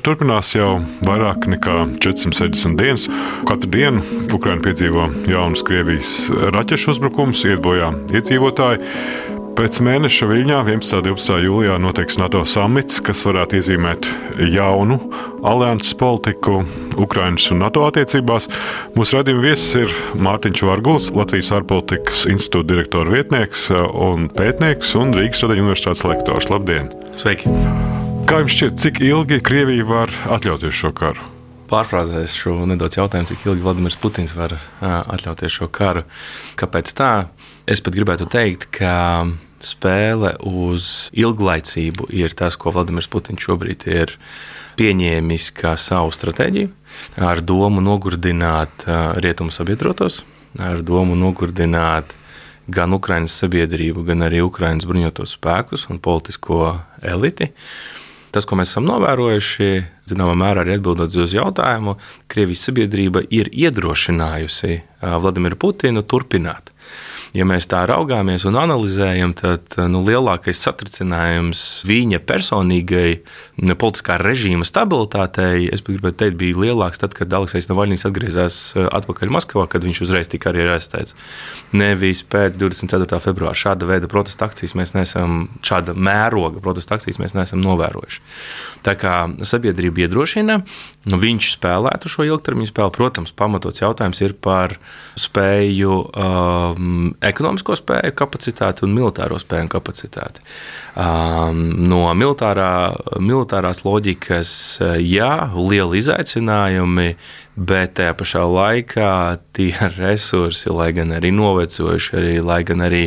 Karš turpinās jau vairāk nekā 460 dienas. Katru dienu Ukraina piedzīvo jaunus Krievijas raķešu uzbrukumus, iet bojā iedzīvotāji. Pēc mēneša Viļņā 11. un 12. jūlijā notiks NATO samits, kas varētu iezīmēt jaunu alianses politiku Ukraiņas un NATO attiecībās. Mūsu radījuma viesis ir Mārtiņš Vārguls, Latvijas ārpolitikas institūta direktora vietnieks un pētnieks un Rīgas Tradeņu universitātes lektors. Labdien! Sveiki! Kā jums šķiet, cik ilgi Krievija var atļauties šo karu? Pārfrāzēšu nedaudz jautājumu, cik ilgi Vladimirs Putins var atļauties šo karu. Kāpēc tā? Es pat gribētu teikt, ka spēle uz ilglaicību ir tas, ko Vladimirs Putins šobrīd ir pieņēmis kā savu stratēģiju, ar domu nogurdināt rietumu sabiedrotos, ar domu nogurdināt gan Ukraiņas sabiedrību, gan arī Ukraiņas bruņotos spēkus un politisko eliti. Tas, ko mēs esam novērojuši, zināmā mērā arī atbildot uz jautājumu, Krievijas sabiedrība ir iedrošinājusi Vladimiru Putinu turpināt ja mēs tā raugāmies un analizējam, tad nu, lielākais satricinājums viņa personīgai politiskā režīma stabilitātei, es gribētu teikt, bija lielāks tad, kad Aleksis Navaļņīs atgriezās eh, atpakaļ Maskavā, kad viņš uzreiz tika arī arestēts. Nevis pēc 24. februāra šāda veida protesta akcijas mēs neesam, šāda mēroga protesta akcijas mēs neesam novērojuši. Tā kā sabiedrība iedrošina, nu, viņš spēlētu šo ilgtermiņu spēli. Protams, pamatots jautājums ir par spēju um, ekonomisko spēju kapacitāti un militāro spēju un kapacitāti. Um, no militārā, militārās loģikas, jā, lieli izaicinājumi, bet tajā pašā laikā tie resursi, lai gan arī novecojuši, arī, lai gan arī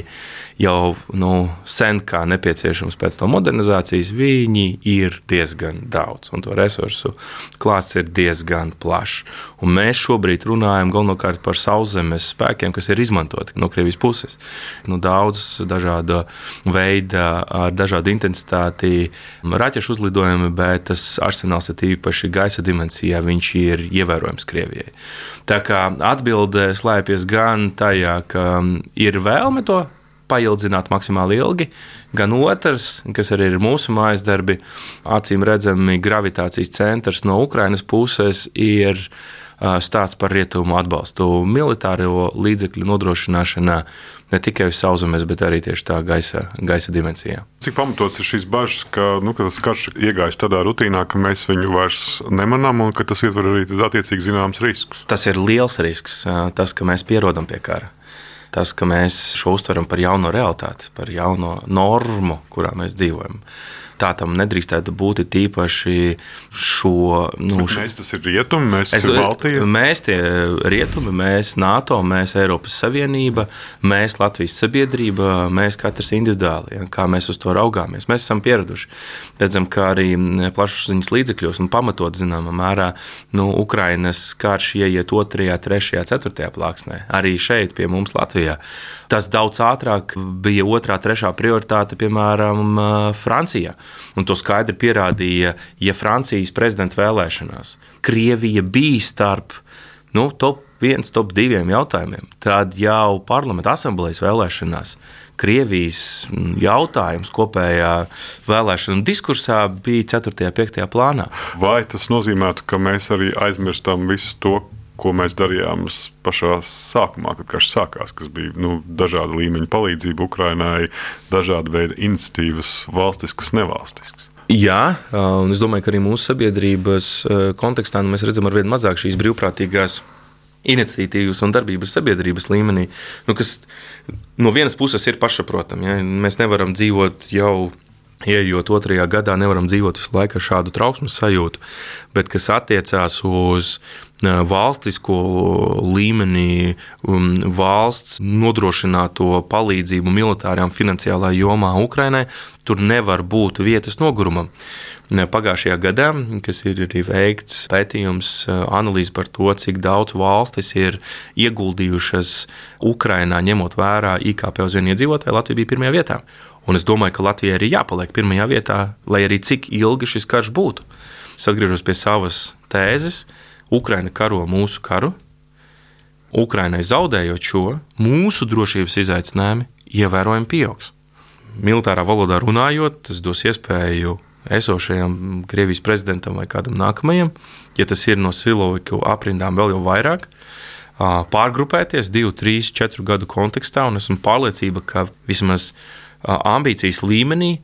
jau nu, sen kā nepieciešams pēc tam modernizācijas, viņi ir diezgan daudz, un to resursu klāsts ir diezgan plašs. Un mēs šobrīd runājam galvenokārt par sauszemes spēkiem, kas ir izmantoti no Krievijas puses. Nu, daudz dažādu veidu, ar dažādu intensitāti raķešu uzlidojumi, bet tas arsenāls ir īpaši gaisa dimensijā, viņš ir ievērojams iespējams Krievijai. Tā kā atbilde slēpjas gan tajā, ka ir vēlme to paildzināt maksimāli ilgi, gan otrs, kas arī ir mūsu mājas darbi, acīm redzami gravitācijas centrs no Ukrainas puses ir stāsts par rietumu atbalstu militāro līdzekļu nodrošināšanā ne tikai uz sauszemes, bet arī tieši tā gaisa, gaisa dimensijā. Cik pamatots ir šīs bažas, ka, nu, ka tas karš iegājis tādā rutīnā, ka mēs viņu vairs nemanām un ka tas ietver arī attiecīgi zināms riskus? Tas ir liels risks, tas, ka mēs pierodam pie kara. Tas, ka mēs šo uztveram par jauno realitāti, par jauno normu, kurā mēs dzīvojam tā tam nedrīkstētu būt. Tīpaši šo. Nu, šo mēs tas ir rietumi, mēs es, esam Baltija. Mēs tie rietumi, mēs NATO, mēs Eiropas Savienība, mēs Latvijas sabiedrība, mēs katrs individuāli, ja, kā mēs uz to raugāmies. Mēs esam pieraduši. Redzam, ka arī plašsaziņas līdzekļos un pamatot zināmā mērā nu, Ukrainas karš ieiet 2, 3, 4 plāksnē. Arī šeit pie mums Latvijā. Tas daudz ātrāk bija otrā, trešā prioritāte, piemēram, Francijā. Un to skaidri pierādīja, ja Francijas prezidenta vēlēšanās Krievija bija starp nu, top viens, top diviem jautājumiem, tad jau parlamenta asamblejas vēlēšanās Krievijas jautājums kopējā vēlēšana diskursā bija 4. un 5. plānā. Vai tas nozīmētu, ka mēs arī aizmirstam visu to, ko mēs darījām pašā sākumā, kad karš sākās, kas bija nu, dažāda līmeņa palīdzība Ukrainai, dažāda veida iniciatīvas, valstiskas, nevalstiskas. Jā, un es domāju, ka arī mūsu sabiedrības kontekstā nu, mēs redzam ar vien mazāk šīs brīvprātīgās iniciatīvas un darbības sabiedrības līmenī, nu, kas no vienas puses ir pašsaprotami. Ja? Mēs nevaram dzīvot jau Ieejot otrajā gadā, nevaram dzīvot visu laiku ar šādu trauksmes sajūtu, bet kas attiecās uz valstisko līmenī, um, valsts nodrošināto palīdzību militārā un finansiālā jomā Ukrainai, tur nevar būt vietas nogurumam. Pagājušajā gadā, kas ir arī veikts pētījums, analīze par to, cik daudz valstis ir ieguldījušas Ukrainā, ņemot vērā IKP uz vienu iedzīvotāju, Latvija bija pirmajā vietā. Un es domāju, ka Latvijai ir jāpaliek pirmajā vietā, lai arī cik ilgi šis karš būtu. Es atgriežos pie savas tēzes. Ukraina karo mūsu karu. Ukrainai zaudējot šo, mūsu drošības izaicinājumi ievērojami pieaugs. Militārā valodā runājot, tas dos iespēju esošajam Krievijas prezidentam vai kādam nākamajam, ja tas ir no siloviku aprindām vēl jau vairāk, pārgrupēties divu, trīs, četru gadu kontekstā, un esmu pārliecība, ka vismaz ambīcijas līmenī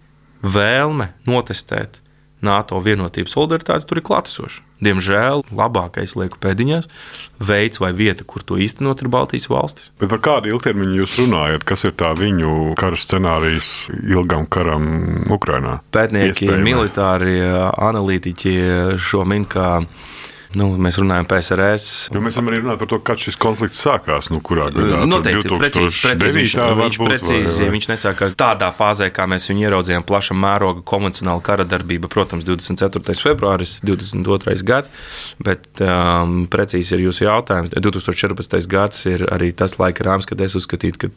vēlme notestēt NATO vienotības solidaritāti tur ir klātesoša. Diemžēl labākais lieku pēdiņās veids vai vieta, kur to īstenot, ir Baltijas valstis. Bet par kādu ilgtermiņu jūs runājat? Kas ir tā viņu kara scenārijs ilgam karam Ukrajinā? Pētnieki, militāri analītiķi šo min kā Nu, mēs runājam par PSRS. Jo mēs varam arī runāt par to, kad šis konflikts sākās. Nu, kurā gadā? Noteikti, precīzi, precīzi, viņš, viņš, precīzi, vai, vai? viņš nesākās tādā fāzē, kā mēs viņu ieraudzījām, plaša mēroga konvencionāla kara darbība, protams, 24. februāris, 22. gads, bet um, precīzi ir jūsu jautājums. 2014. gads ir arī tas laika rāms, kad es uzskatītu, ka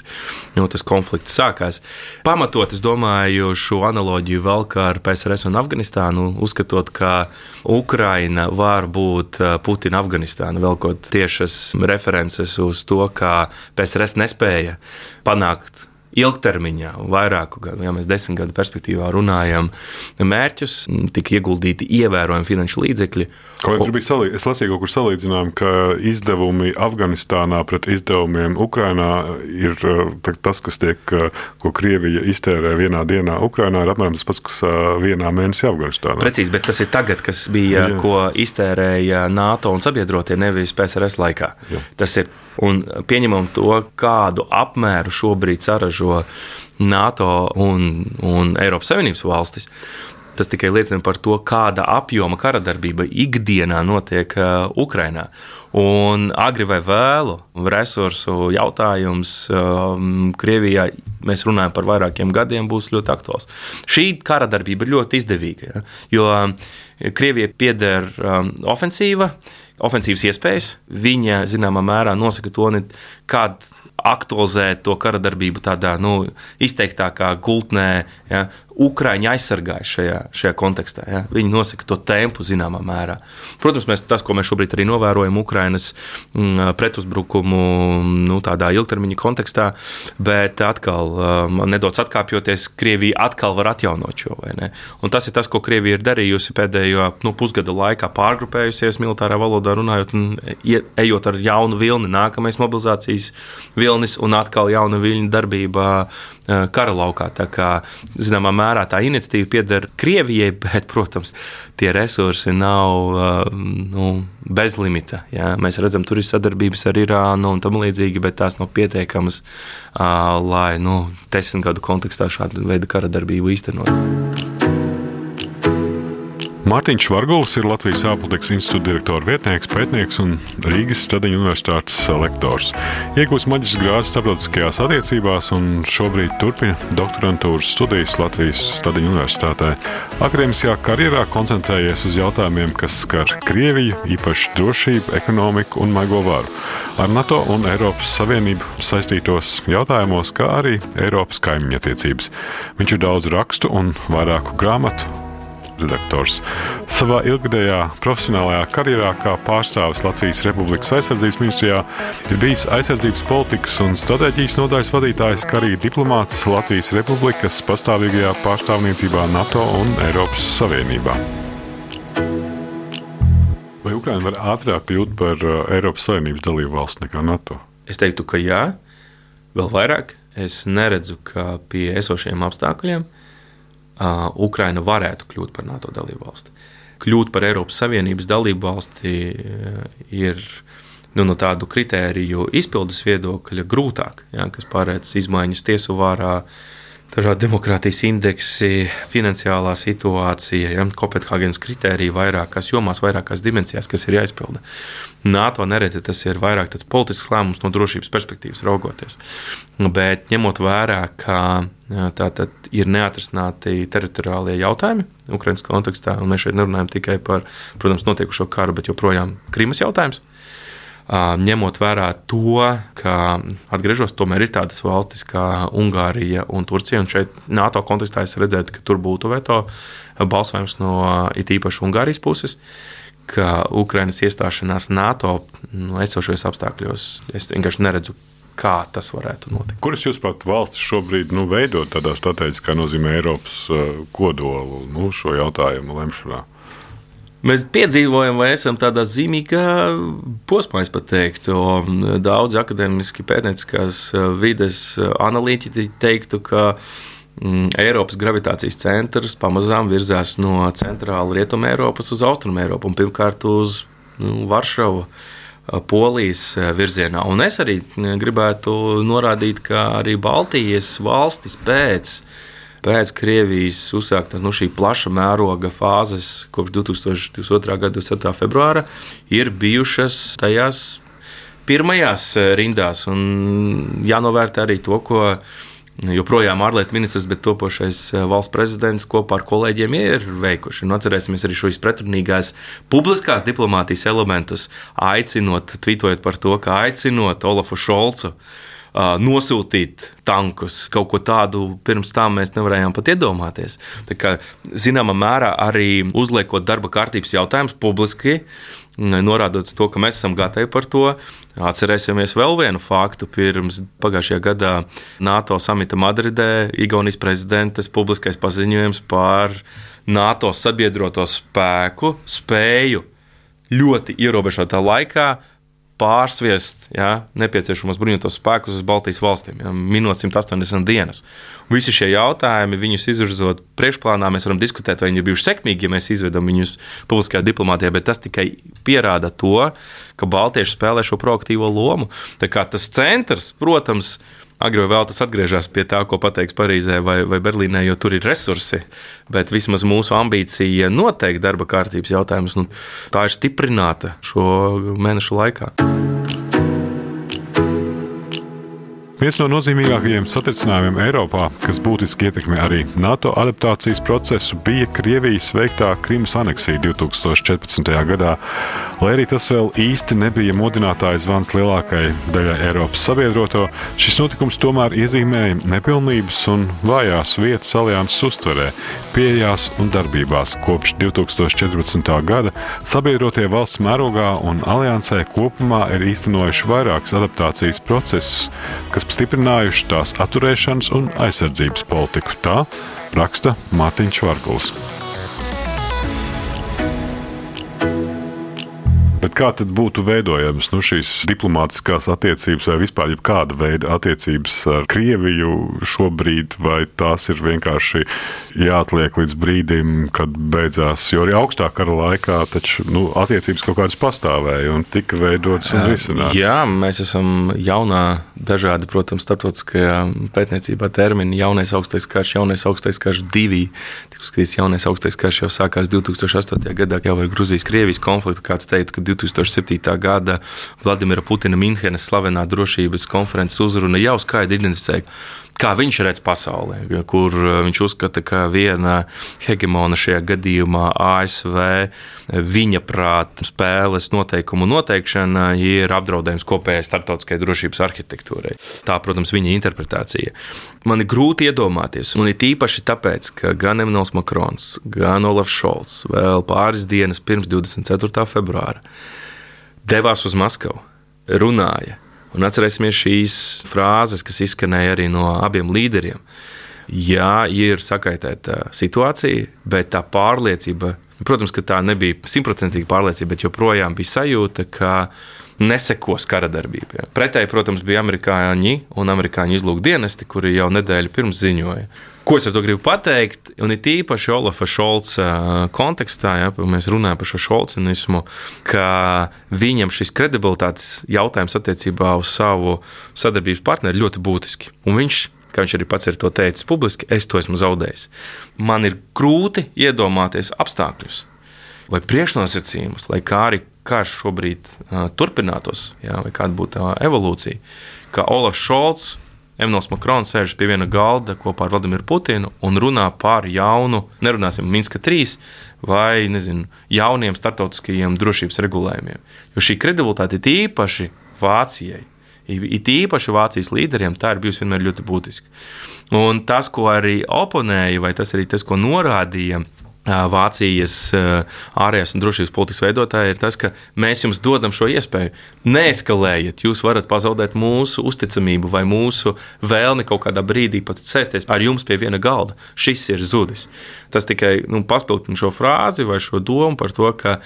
nu, tas konflikts sākās. Pamatot, es domāju, šo analoģiju vēl kā ar PSRS un Afganistānu, uzskatot, ka Ukraina var būt varbūt Putina Afganistāna, velkot tiešas references uz to, kā PSRS nespēja panākt ilgtermiņā, vairāku gadu, ja mēs desmit gadu perspektīvā runājam, mērķus, tika ieguldīti ievērojami finanšu līdzekļi. Bija salīdzinājums, es lasīju, kur salīdzinājām, ka izdevumi Afganistānā pret izdevumiem Ukrainā ir tas, kas tiek, ko Krievija iztērē vienā dienā Ukrainā, ir apmēram tas pats, kas vienā mēnesī Afganistānā. Precīzi, bet tas ir tagad, kas bija, Jā. ko iztērēja NATO un sabiedrotie, nevis PSRS laikā. Jā. Tas ir un pieņemam to, kādu apmēru šobrīd saražo NATO un, un Eiropas Savienības valstis. Tas tikai liecina par to, kāda apjoma kara darbība ikdienā notiek uh, Ukrajinā. Un agri vai vēlu resursu jautājums um, Krievijā, mēs runājam par vairākiem gadiem, būs ļoti aktuāls. Šī kara darbība ir ļoti izdevīga, ja, jo um, Krievijai pieder um, ofensīva, ofensīvas iespējas. Viņa zināmā mērā nosaka to, kāda aktualizēt to kara darbību tādā nu, izteiktākā gultnē, ja, Ukrāņi aizsargāja šajā, šajā kontekstā. Ja? Viņi nosaka to tempu zināmā mērā. Protams, mēs, tas, ko mēs šobrīd arī novērojam Ukraiņas mm, pretuzbrukumu nu, tādā ilgtermiņa kontekstā, bet atkal, um, nedaudz atkāpjoties, Krievija atkal var atjaunot šo. Tas ir tas, ko Krievija ir darījusi pēdējo nu, pusgada laikā, pārgrupējusies militārā valodā, runājot un ejot ar jaunu vilni, nākamais mobilizācijas vilnis un atkal jauna viļņa darbība uh, kara laukā. Tā kā, zināmā mērā, tā iniciatīva pieder Krievijai, bet, protams, tie resursi nav nu, bezlimita. Jā. Mēs redzam, tur ir sadarbības ar Irānu un tam līdzīgi, bet tās nav pietiekamas, lai nu, desmit gadu kontekstā šādu veidu kara darbību īstenot. Mārtiņš Vargulis ir Latvijas ārpolitikas institūta direktora vietnieks, pētnieks un Rīgas Stradiņu universitātes lektors. Iegūst maģistra grādu starptautiskajās attiecībās un šobrīd turpina doktorantūras studijas Latvijas Stradiņu universitātē. Akademiskajā karjerā koncentrējies uz jautājumiem, kas skar Krieviju, īpaši drošību, ekonomiku un maigo varu. Ar NATO un Eiropas Savienību saistītos jautājumos, kā arī Eiropas kaimiņu attiecības. Viņš ir daudz rakstu un vairāku grāmatu redaktors. Savā ilgadējā profesionālajā karjerā kā pārstāvis Latvijas Republikas aizsardzības ministrijā ir bijis aizsardzības politikas un stratēģijas nodaļas vadītājs, kā arī diplomāts Latvijas Republikas pastāvīgajā pārstāvniecībā NATO un Eiropas Savienībā. Vai Ukraina var ātrāk kļūt par uh, Eiropas Savienības dalību valsts nekā NATO? Es teiktu, ka jā, vēl vairāk. Es neredzu, ka pie esošiem apstākļiem uh, Ukraina varētu kļūt par NATO dalību valsti. Kļūt par Eiropas Savienības dalību valsti ir nu, no tādu kritēriju izpildes viedokļa grūtāk, ja, kas pārēc izmaiņas tiesu vārā, uh, dažādi demokrātijas indeksi, finansiālā situācija, ja, Kopenhāgenes kritērija vairākās jomās, vairākās dimensijās, kas ir jāizpilda. NATO nereti tas ir vairāk politisks lēmums no drošības perspektīvas raugoties. Bet ņemot vērā, ka tā tad ir neatrisināti teritoriālie jautājumi Ukraiņas kontekstā, un mēs šeit nerunājam tikai par, protams, notiekušo karu, bet joprojām Krīmas jautājums ņemot vērā to, ka atgriežos, tomēr ir tādas valstis kā Ungārija un Turcija. Un šeit NATO kontekstā es redzētu, ka tur būtu veto balsojums no it īpaši Ungārijas puses. Ka Ukraiņas iestāšanās NATO nu, esošajos apstākļos es vienkārši neredzu kā tas varētu notikt. Kuras, jūsuprāt, valstis šobrīd nu, veido tādā strateģiskā nozīmē Eiropas kodolu nu, šo jautājumu lemšanā? Mēs piedzīvojam, vai esam tādā zīmīgā posmā, es teiktu. Daudz akadēmiski pētnieciskās uh, vides uh, analītiķi teiktu, ka mm, Eiropas gravitācijas centrs pamazām virzās no centrāla rietuma Eiropas uz austrumu Eiropu un pirmkārt uz nu, Varšavu. Polijas virzienā. Un es arī gribētu norādīt, ka arī Baltijas valstis pēc, pēc Krievijas uzsāktās nu, šī plaša mēroga fāzes kopš 2022. gada 27. februāra ir bijušas tajās pirmajās rindās. Un jānovērtē arī to, ko joprojām ārlietu ministrs, bet topošais eh, valsts prezidents kopā ar kolēģiem ir veikuši. Nu, atcerēsimies arī šos pretrunīgās publiskās diplomātijas elementus, aicinot, tvītojot par to, ka aicinot Olafu Šolcu. Nosūtīt tankus. Kaut ko tādu pirms tam mēs nevarējām pat iedomāties. Tā kā, zināmā mērā arī uzliekot darba kārtības jautājumus publiski, uh, norādot to, ka mēs esam gatavi par to. Atcerēsimies vēl vienu faktu. Pirms pagājušajā gadā NATO samita Madridē Igaunijas prezidentes publiskais paziņojums par NATO sabiedroto spēku spēju ļoti ierobežotā laikā pārsviest ja, nepieciešamos bruņotos spēkus uz Baltijas valstīm, ja, minot 180 dienas. Visi šie jautājumi, viņus izvirzot priekšplānā, mēs varam diskutēt, vai viņi ir bijuši sekmīgi, ja mēs izvedam viņus publiskajā diplomātijā, bet tas tikai pierāda to, ka Baltieši spēlē šo proaktīvo lomu. Tā kā tas centrs, protams, ir agrāk vai vēl tas atgriežas pie tā, ko pateiks Parīzē vai, vai Berlīnē, jo tur ir resursi. Bet vismaz mūsu ambīcija noteikti darba kārtības jautājums, nu, tā ir stiprināta šo mēnešu laikā. Viens no nozīmīgākajiem satricinājumiem Eiropā, kas būtiski ietekmē arī NATO adaptācijas procesu, bija Krievijas veiktā Krimas aneksija 2014. gadā. Lai arī tas vēl īsti nebija modinātājs zvans lielākajai daļai Eiropas sabiedroto, šis notikums tomēr iezīmēja nepilnības un vājās vietas alianses uztverē, pieejās un darbībās. Kopš 2014. gada sabiedrotie valsts mērogā un aliansē kopumā ir īstenojuši vairākus adaptācijas procesus, kas stiprinājuši tās atturēšanas un aizsardzības politiku. Tā raksta Mārtiņš Varguls. Bet kā tad būtu veidojamas nu, šīs diplomātiskās attiecības vai vispār kāda veida attiecības ar Krieviju šobrīd, vai tās ir vienkārši jāatliek līdz brīdim, kad beidzās, jo arī augstā kara laikā taču, nu, attiecības kaut kādas pastāvēja un tika veidotas un risinātas. Jā, mēs esam jaunā, dažādi, protams, starptautiskajā pētniecībā termini jaunais augstais karš, jaunais augstais karš divi. Tik uzskatīts, jaunais augstais karš jau sākās 2008. gadā jau ar Gruzijas-Krievijas konfliktu. Kāds teikt, ka 2007. gada Vladimira Putina Minhenes slavenā drošības konferences uzruna jau skaidri identificēja, kā viņš redz pasauli, kur uh, viņš uzskata, ka viena hegemona šajā gadījumā ASV viņa prāta spēles noteikumu noteikšana ir apdraudējums kopējai starptautiskajai drošības arhitektūrai. Tā, protams, viņa interpretācija. Man ir grūti iedomāties, un it īpaši tāpēc, ka gan Emmanuels Makrons, gan Olafs Šolts vēl pāris dienas pirms 24. februāra devās uz Maskavu, runāja Un atcerēsimies šīs frāzes, kas izskanēja arī no abiem līderiem. Jā, ir sakaitēta situācija, bet tā pārliecība, protams, ka tā nebija simtprocentīga pārliecība, bet joprojām bija sajūta, ka nesekos kara darbība. Pretēji, protams, bija amerikāņi un amerikāņu izlūkdienesti, kuri jau nedēļu pirms ziņoja, Ko es ar to gribu pateikt? Un it īpaši Olafa Šolca kontekstā, ja mēs runājam par šo šolcinismu, ka viņam šis kredibilitātes jautājums attiecībā uz savu sadarbības partneri ļoti būtiski. Un viņš kā viņš arī pats ir to teicis publiski, es to esmu zaudējis. Man ir grūti iedomāties apstākļus vai priekšnosacījumus, lai kā arī karš šobrīd uh, turpinātos, jā, vai kāda būtu tā evolūcija, ka Olafs Šolts Emmanuels Makrons sēž pie viena galda kopā ar Vladimiru Putinu un runā par jaunu, nerunāsim Minska 3 vai nezinu, jauniem startautiskajiem drošības regulējumiem. Jo šī kredibilitāte ir īpaši Vācijai. It īpaši Vācijas līderiem tā ir bijusi vienmēr ļoti būtiska. Un tas, ko arī oponēja, vai tas arī tas, ko norādīja Vācijas ārējās un drošības politikas veidotāji ir tas, ka mēs jums dodam šo iespēju. Neeskalējiet, jūs varat pazaudēt mūsu uzticamību vai mūsu vēlmi kaut kādā brīdī pat sēsties ar jums pie viena galda. Šis ir zudis. Tas tikai nu, paspildina šo frāzi vai šo domu par to, ka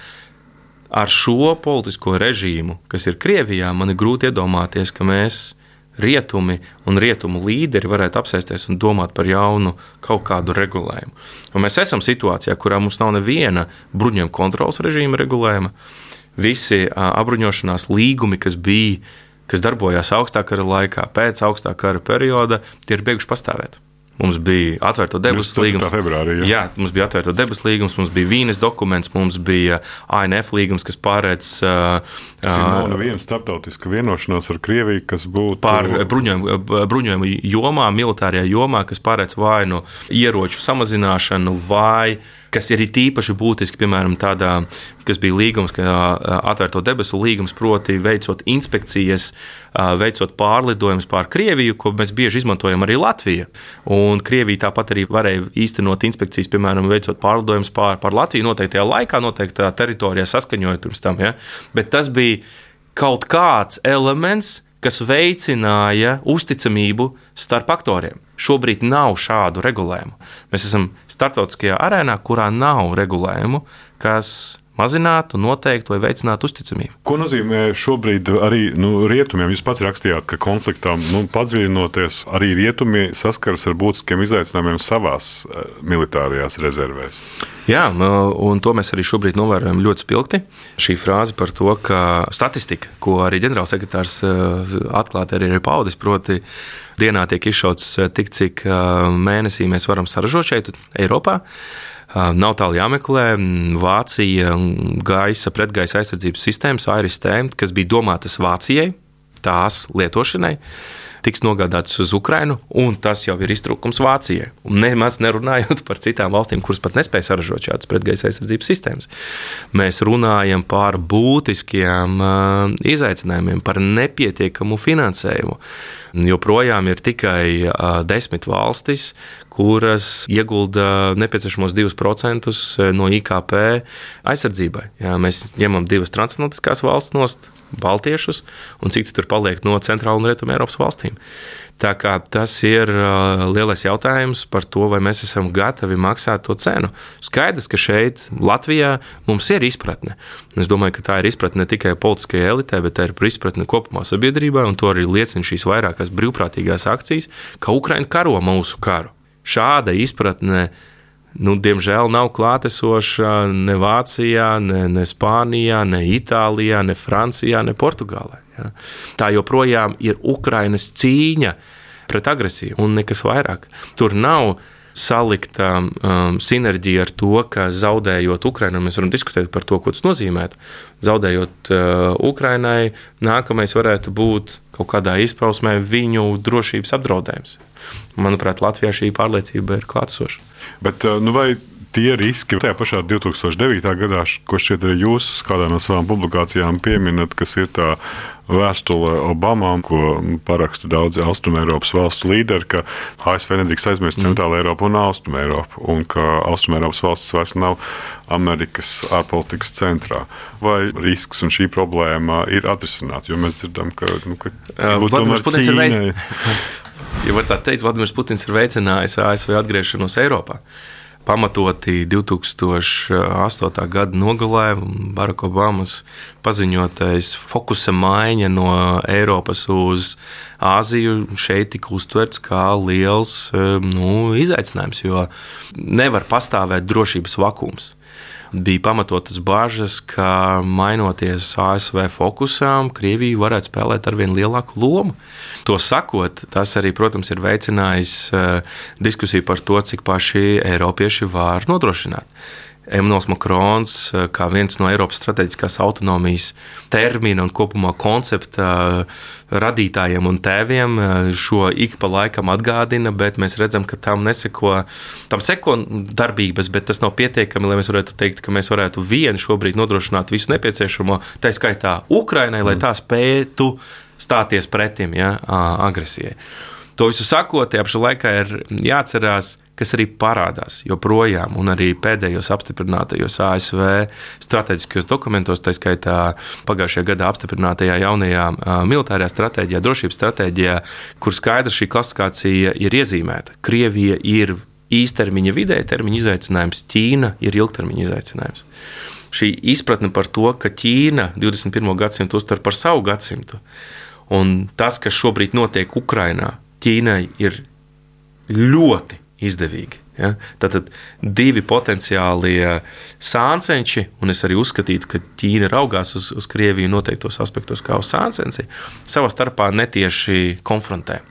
ar šo politisko režīmu, kas ir Krievijā, man ir grūti iedomāties, ka mēs rietumi un rietumu līderi varētu apsēsties un domāt par jaunu kaut kādu regulējumu. Un mēs esam situācijā, kurā mums nav neviena bruņojuma kontrolas režīma regulējuma. Visi apbruņošanās līgumi, kas bija, kas darbojās augstākā kara laikā, pēc augstākā kara perioda, tie ir beiguši pastāvēt. Mums bija atvērto debesu līgums. Februārī, jā. jā, mums bija atvērto debesu līgums, mums bija Vīnes dokuments, mums bija ANF līgums, kas pārēdz. Uh, nav neviena starptautiska vienošanās ar Krieviju, kas būtu par bruņojumu, bruņojumu jomā, militārajā jomā, kas pārēdz vai nu ieroču samazināšanu, vai kas ir īpaši būtiski, piemēram, tādā, kas bija līgums, kā atvērto debesu līgums, proti, veicot inspekcijas, veicot pārlidojumus pār Krieviju, ko mēs bieži izmantojam arī Latviju. Un Krievija tāpat arī varēja īstenot inspekcijas, piemēram, veicot pārlidojumus pār, pār Latviju noteiktajā laikā, noteiktā teritorijā, saskaņojot pirms tam. Ja? Bet tas bija kaut kāds elements, kas veicināja uzticamību starp aktoriem. Šobrīd nav šādu regulējumu. Mēs esam starptautiskajā arēnā, kurā nav regulējumu, kas mazinātu, noteiktu vai veicinātu uzticamību. Ko nozīmē šobrīd arī nu, rietumiem? Jūs pats rakstījāt, ka konfliktam nu, padziļinoties, arī rietumi saskaras ar būtiskiem izaicinājumiem savās eh, militārajās rezervēs. Jā, un to mēs arī šobrīd novērojam ļoti spilgti. Šī frāze par to, ka statistika, ko arī ģenerālsekretārs eh, atklāti arī ir paudis, proti, dienā tiek izšauts eh, tik, cik mēnesī mēs varam saražot šeit, Eiropā. Nav tālu jāmeklē. Vācija gaisa pretgaisa aizsardzības sistēmas, ARST, kas bija domātas Vācijai, tās lietošanai tiks nogādātas uz Ukrajinu, un tas jau ir iztrūkums Vācijai. Nemaz nerunājot par citām valstīm, kuras pat nespēja saražot šādas pretgaisa aizsardzības sistēmas. Mēs runājam par būtiskiem izaicinājumiem, par nepietiekamu finansējumu. Joprojām ir tikai desmit valstis, kuras iegulda nepieciešamos 2% no IKP aizsardzībai. Jā, mēs ņemam divas transatlantiskās valsts nost, Baltiešus, un cik tur paliek no centrāla un rietumē Eiropas valstīm. Tā kā tas ir uh, lielais jautājums par to, vai mēs esam gatavi maksāt to cenu. Skaidrs, ka šeit, Latvijā, mums ir izpratne. Es domāju, ka tā ir izpratne ne tikai politiskajai elitei, bet tā ir izpratne kopumā sabiedrībā, un to arī liecina šīs vairākās brīvprātīgās akcijas, ka Ukraina karo mūsu karu. Šāda izpratne nu, diemžēl nav klātesoša ne Vācijā, ne, ne Spānijā, ne Itālijā, ne Francijā, ne Portugālē. Ja. Tā joprojām ir Ukrainas cīņa pret agresiju un nekas vairāk. Tur nav salikta um, sinerģija ar to, ka zaudējot Ukraiņai, mēs varam diskutēt par to, ko tas nozīmē. Zaudējot uh, Ukraiņai, nākamais varētu būt kaut kādā izpausmē viņu drošības apdraudējums. Manuprāt, Latvijā šī pārliecība ir klātsoša. Bet, uh, nu vai tie riski tajā pašā 2009. gadā, ko šeit jūs kādā no savām publikācijām pieminat, kas ir tā vēstule Obamam, ko paraksta daudzi Austrumēropas valstu līderi, ka ASV nedrīkst aizmirst mm. Centrālu Eiropu un Austrumēropu, un ka Austrumēropas valstis vairs nav Amerikas ārpolitikas centrā. Vai risks un šī problēma ir atrisināta? Jo mēs dzirdam, ka, nu, ka Vladimirs Putins ir veicinājis. Ja var tā teikt, Vladimirs Putins ir veicinājis ASV atgriešanos Eiropā pamatoti 2008. gada nogalē Barack Obamas paziņotais fokusa maiņa no Eiropas uz Āziju šeit tika uztverts kā liels nu, izaicinājums, jo nevar pastāvēt drošības vakums bija pamatotas bažas, ka mainoties ASV fokusām, Krievija varētu spēlēt ar vien lielāku lomu. To sakot, tas arī, protams, ir veicinājis uh, diskusiju par to, cik paši Eiropieši var nodrošināt. Emmanuels Makrons, eh, kā viens no Eiropas strateģiskās autonomijas termina un kopumā koncepta eh, radītājiem un tēviem, eh, šo ik pa laikam atgādina, bet mēs redzam, ka tam neseko, tam seko darbības, bet tas nav pietiekami, lai mēs varētu teikt, ka mēs varētu vieni šobrīd nodrošināt visu nepieciešamo, tā skaitā Ukrainai, lai tā spētu stāties pretim ja, agresijai. To visu sakot, tajā pašā laikā ir jāatcerās, kas arī parādās joprojām, un arī pēdējos apstiprinātajos ASV strateģiskajos dokumentos, tā skaitā pagājušajā gadā apstiprinātajā jaunajā militārajā stratēģijā, drošības stratēģijā, kur skaidrs šī klasifikācija ir iezīmēta. Krievija ir īstermiņa, vidēja termiņa izaicinājums, Ķīna ir ilgtermiņa izaicinājums. Šī izpratne par to, ka Ķīna 21. gadsimtu uztver par savu gadsimtu, un tas, kas šobrīd notiek Ukrajinā, Ķīnai ir ļoti izdevīgi. Ja? Tātad divi potenciāli sāncenši, un es arī uzskatītu, ka Ķīna raugās uz, uz Krieviju noteiktos aspektos kā uz sāncenci, savā starpā netieši konfrontē.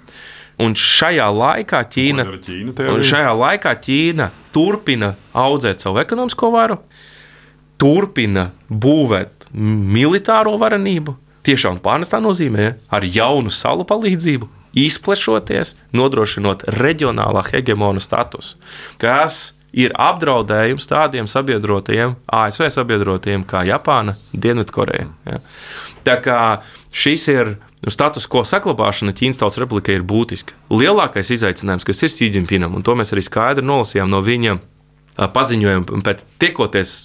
Un šajā laikā Ķīna, Ķīna šajā laikā Ķīna turpina audzēt savu ekonomisko varu, turpina būvēt militāro varenību, tiešām pārnestā nozīmē, ar jaunu salu palīdzību, izplešoties, nodrošinot reģionālā hegemona statusu, kas ir apdraudējums tādiem sabiedrotajiem, ASV sabiedrotajiem kā Japāna, Dienvidkoreja. Ja. Tā kā šis ir status quo saglabāšana Ķīnas Tautas Republikai ir būtiska. Lielākais izaicinājums, kas ir Sīdžimpinam, un to mēs arī skaidri nolasījām no viņa paziņojuma pēc tiekoties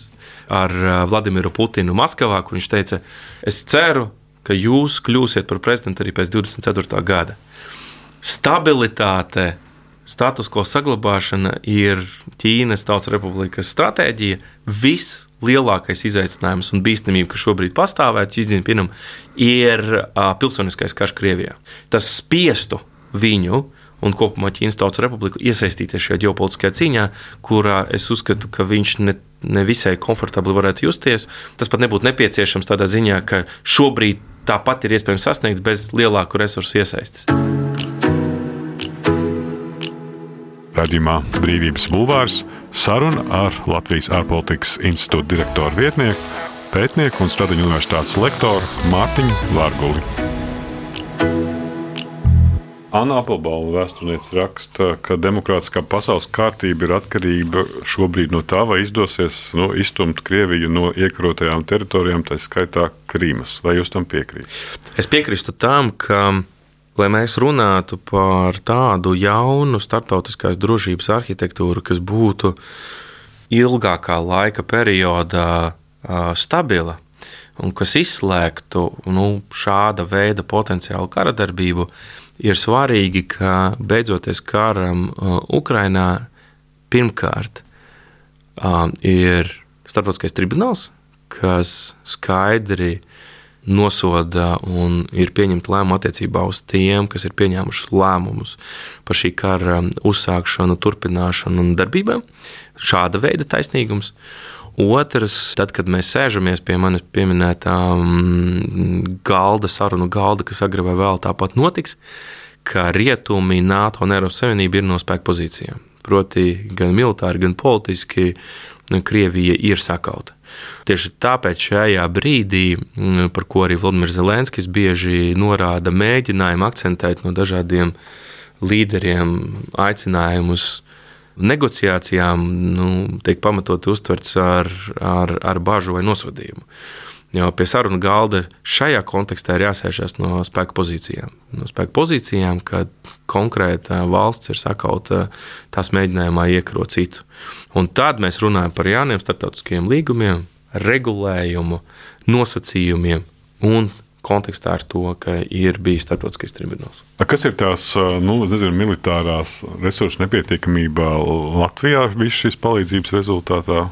ar Vladimiru Putinu Maskavā, kur viņš teica, es ceru, ka jūs kļūsiet par prezidentu arī pēc 24. gada. Stabilitāte, status quo saglabāšana ir Ķīnas Tautas Republikas stratēģija. Viss lielākais izaicinājums un bīstamība, kas šobrīd pastāvētu Ķīņģinam, ir pilsoniskais karš Krievijā. Tas spiestu viņu un kopumā Ķīnas Tautas Republiku iesaistīties šajā ģeopolitiskajā cīņā, kurā es uzskatu, ka viņš ne, nevisai komfortabli varētu justies. Tas pat nebūtu nepieciešams tādā ziņā, ka šobrīd tāpat ir iespējams sasniegt bez lielāku resursu iesaistes. Radījumā Brīvības Bulvārs saruna ar Latvijas ārpolitikas institūta direktoru vietnieku, pētnieku un Stradiņu universitātes lektoru Mārtiņu Vārguli. Anna Applebaum vēsturniece raksta, ka demokrātiskā pasaules kārtība ir atkarība šobrīd no tā, vai izdosies nu, izstumt Krieviju no iekarotajām teritorijām, tā skaitā Krīmas. Vai jūs tam piekrītat? Es piekrītu tam, ka lai mēs runātu par tādu jaunu starptautiskās drošības arhitektūru, kas būtu ilgākā laika periodā stabila un kas izslēgtu nu, šāda veida potenciālu kara darbību, ir svarīgi, ka beidzoties karam Ukrainā, pirmkārt ir starptautiskais tribunāls, kas skaidri nosoda un ir pieņemta lēmuma attiecībā uz tiem, kas ir pieņēmuši lēmumus par šī kara uzsākšanu, turpināšanu un darbībām. Šāda veida taisnīgums. Otrs, tad, kad mēs sēžamies pie manis pieminētā galda, sarunu galda, kas agrāk vai vēl tāpat notiks, ka rietumi, NATO un Eiropas Savienība ir no spēka pozīcijām. Proti, gan militāri, gan politiski Krievija ir sakauta. Tieši tāpēc šajā brīdī, mm, par ko arī Vladimirs Zelenskis bieži norāda, mēģinājumu akcentēt no dažādiem līderiem aicinājumus negociācijām, nu, tiek pamatot uztverts ar, ar, ar bažu vai nosodījumu. Jo pie sarunu galda šajā kontekstā ir jāsēžas no spēka pozīcijām. No spēka pozīcijām, kad konkrēta valsts ir sakauta tās mēģinājumā iekarot citu. Un tad mēs runājam par jauniem starptautiskiem līgumiem, regulējumu, nosacījumiem un kontekstā ar to, ka ir bijis starptautiskais tribunāls. Kas ir tās nu, nezinu, militārās resursu nepietiekamība Latvijā visas šīs palīdzības rezultātā?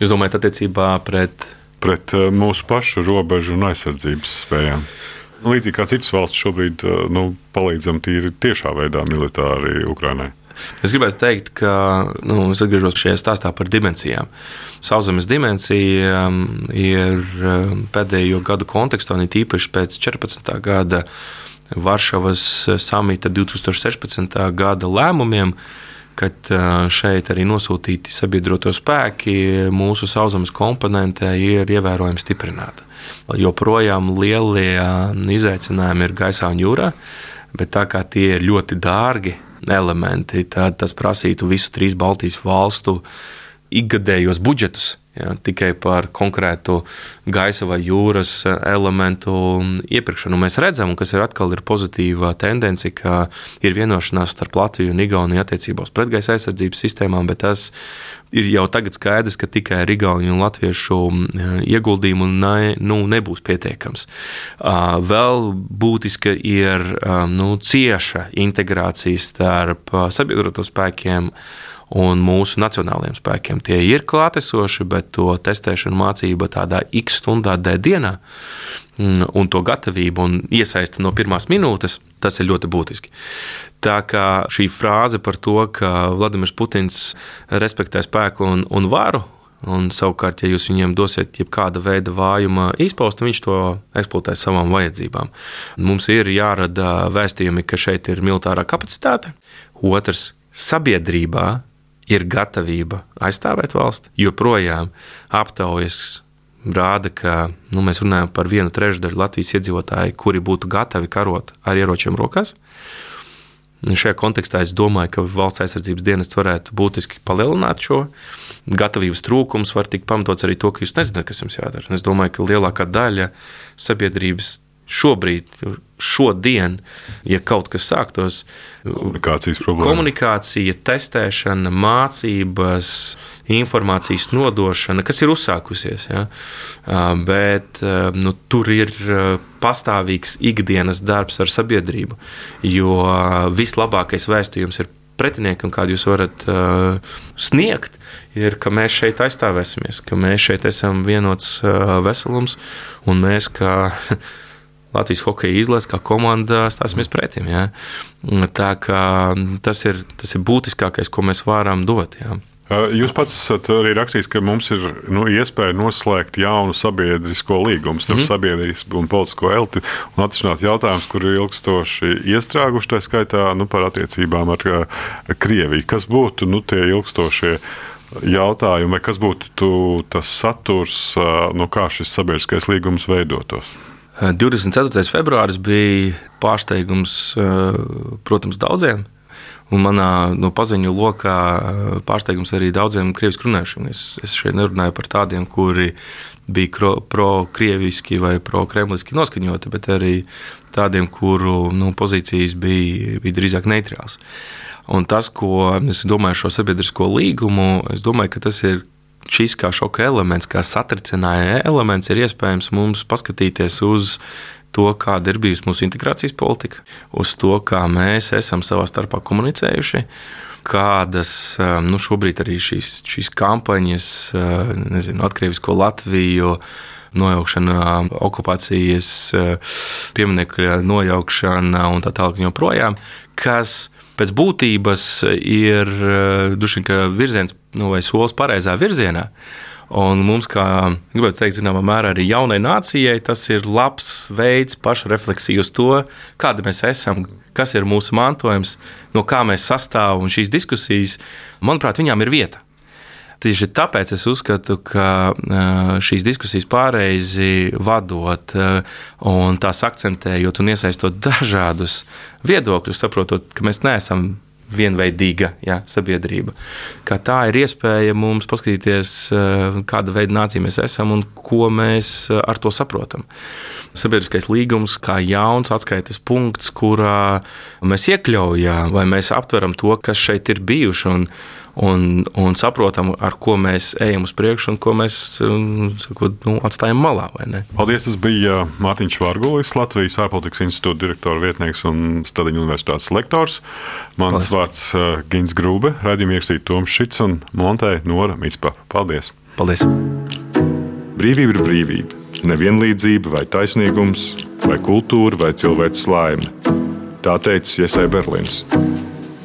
Jūs domājat, attiecībā pret pret mūsu pašu robežu un aizsardzības spējām. Līdzīgi kā citas valsts šobrīd nu, palīdzam tīri tiešā veidā militāri Ukrainai. Es gribētu teikt, ka nu, es atgriežos šajā stāstā par dimensijām. Sauszemes dimensija um, ir um, pēdējo gadu kontekstā, un tīpaši pēc 14. gada Varšavas samita 2016. gada lēmumiem kad šeit arī nosūtīti sabiedroto spēki, mūsu sauszemes komponente ir ievērojami stiprināta. Joprojām lielie izaicinājumi ir gaisā un jūrā, bet tā kā tie ir ļoti dārgi elementi, tad tas prasītu visu trīs Baltijas valstu ikgadējos budžetus. Ja, tikai par konkrētu gaisa vai jūras elementu iepirkšanu. Mēs redzam, kas ir atkal ir pozitīva tendence, ka ir vienošanās starp Latviju un Igauniju attiecībā uz pretgaisa aizsardzības sistēmām, bet tas ir jau tagad skaidrs, ka tikai ar Igauniju un Latviešu ieguldījumu ne, nu, nebūs pietiekams. Vēl būtiska ir nu, cieša integrācija starp sabiedroto spēkiem un mūsu nacionālajiem spēkiem. Tie ir klātesoši, bet to testēšanu mācība tādā x stundā D dienā mm, un to gatavību un iesaista no pirmās minūtes, tas ir ļoti būtiski. Tā kā šī frāze par to, ka Vladimirs Putins respektē spēku un, un varu, Un, savukārt, ja jūs viņiem dosiet jebkāda veida vājuma izpaustu, viņš to eksploatēs savām vajadzībām. Mums ir jārada vēstījumi, ka šeit ir militārā kapacitāte. Otrs, sabiedrībā ir gatavība aizstāvēt valsti. Joprojām aptaujas rāda, ka nu, mēs runājam par vienu trešdaļu Latvijas iedzīvotāju, kuri būtu gatavi karot ar ieročiem rokās. Šajā kontekstā es domāju, ka valsts aizsardzības dienests varētu būtiski palielināt šo gatavības trūkumu. Var tikt pamatots arī to, ka jūs nezināt, kas jums jādara. Es domāju, ka lielākā daļa sabiedrības šobrīd, šodien, ja kaut kas sāktos, komunikācijas problēma, komunikācija, testēšana, mācības, informācijas nodošana, kas ir uzsākusies. Ja? Bet nu, tur ir pastāvīgs ikdienas darbs ar sabiedrību, jo vislabākais vēstījums ir pretiniekam, kādu jūs varat uh, sniegt, ir, ka mēs šeit aizstāvēsimies, ka mēs šeit esam vienots uh, veselums un mēs, kā Latvijas hokeja izlase, kā komanda, stāsimies pretim. Ja? Tā kā tas ir, tas ir būtiskākais, ko mēs varam dot. Ja? Jūs pats esat arī rakstījis, ka mums ir nu, iespēja noslēgt jaunu sabiedrisko līgumu starp mm. sabiedrību un politisko eliti un atrisināt jautājumus, kur ir ilgstoši iestrēguši, tā skaitā nu, par attiecībām ar Krieviju. Kas būtu nu, tie ilgstošie jautājumi, vai kas būtu tu, tas saturs, no kā šis sabiedriskais līgums veidotos? 24. februāris bija pārsteigums, eh, protams, daudziem. Un manā no paziņu lokā eh, pārsteigums arī daudziem krievisku runājušiem. Es, es šeit nerunāju par tādiem, kuri bija pro-krieviski vai pro-kremliski noskaņoti, bet arī tādiem, kuru nu, pozīcijas bija, bija drīzāk neitrāls. Un tas, ko es domāju par šo sabiedrisko līgumu, es domāju, ka tas ir šis kā šoka elements, kā satricinājuma elements, ir iespējams mums paskatīties uz to, kāda ir bijusi mūsu integrācijas politika, uz to, kā mēs esam savā starpā komunicējuši. Kādas um, nu, šobrīd arī šīs, šīs kampaņas, uh, nezinu, atkrievisko Latviju, nojaukšana, okupācijas uh, pieminiekļa nojaukšana un tā tālāk joprojām, kas pēc būtības ir eh, duši, virziens nu, vai solis pareizā virzienā. Un mums, kā gribētu teikt, zināmā mērā arī jaunai nācijai, tas ir labs veids pašrefleksiju uz to, kāda mēs esam, kas ir mūsu mantojums, no kā mēs sastāvam. Un šīs diskusijas, manuprāt, viņām ir vieta. Tieši tāpēc es uzskatu, ka šīs diskusijas pareizi vadot un tās akcentējot un iesaistot dažādus viedokļus, saprotot, ka mēs neesam vienveidīga ja, sabiedrība. Ka tā ir iespēja mums paskatīties, kāda veida nācija mēs esam un ko mēs ar to saprotam. Sabiedriskais līgums kā jauns atskaites punkts, kurā mēs iekļaujam vai mēs aptveram to, kas šeit ir bijuši. Un, un, un saprotam, ar ko mēs ejam uz priekšu un ko mēs um, sakot, nu, atstājam malā. Paldies! Tas bija Mārtiņš Vārgulis, Latvijas ārpolitikas institūta direktora vietnieks un Stadiņu universitātes lektors. Mans Paldies. vārds uh, Gins Grūbe, raidījuma ierakstīt Toms Šits un Montē Nora Mitspapa. Paldies! Paldies! Brīvība ir brīvība, nevienlīdzība vai taisnīgums, vai kultūra vai cilvēks laime. Tā teica Iesai Berlīns.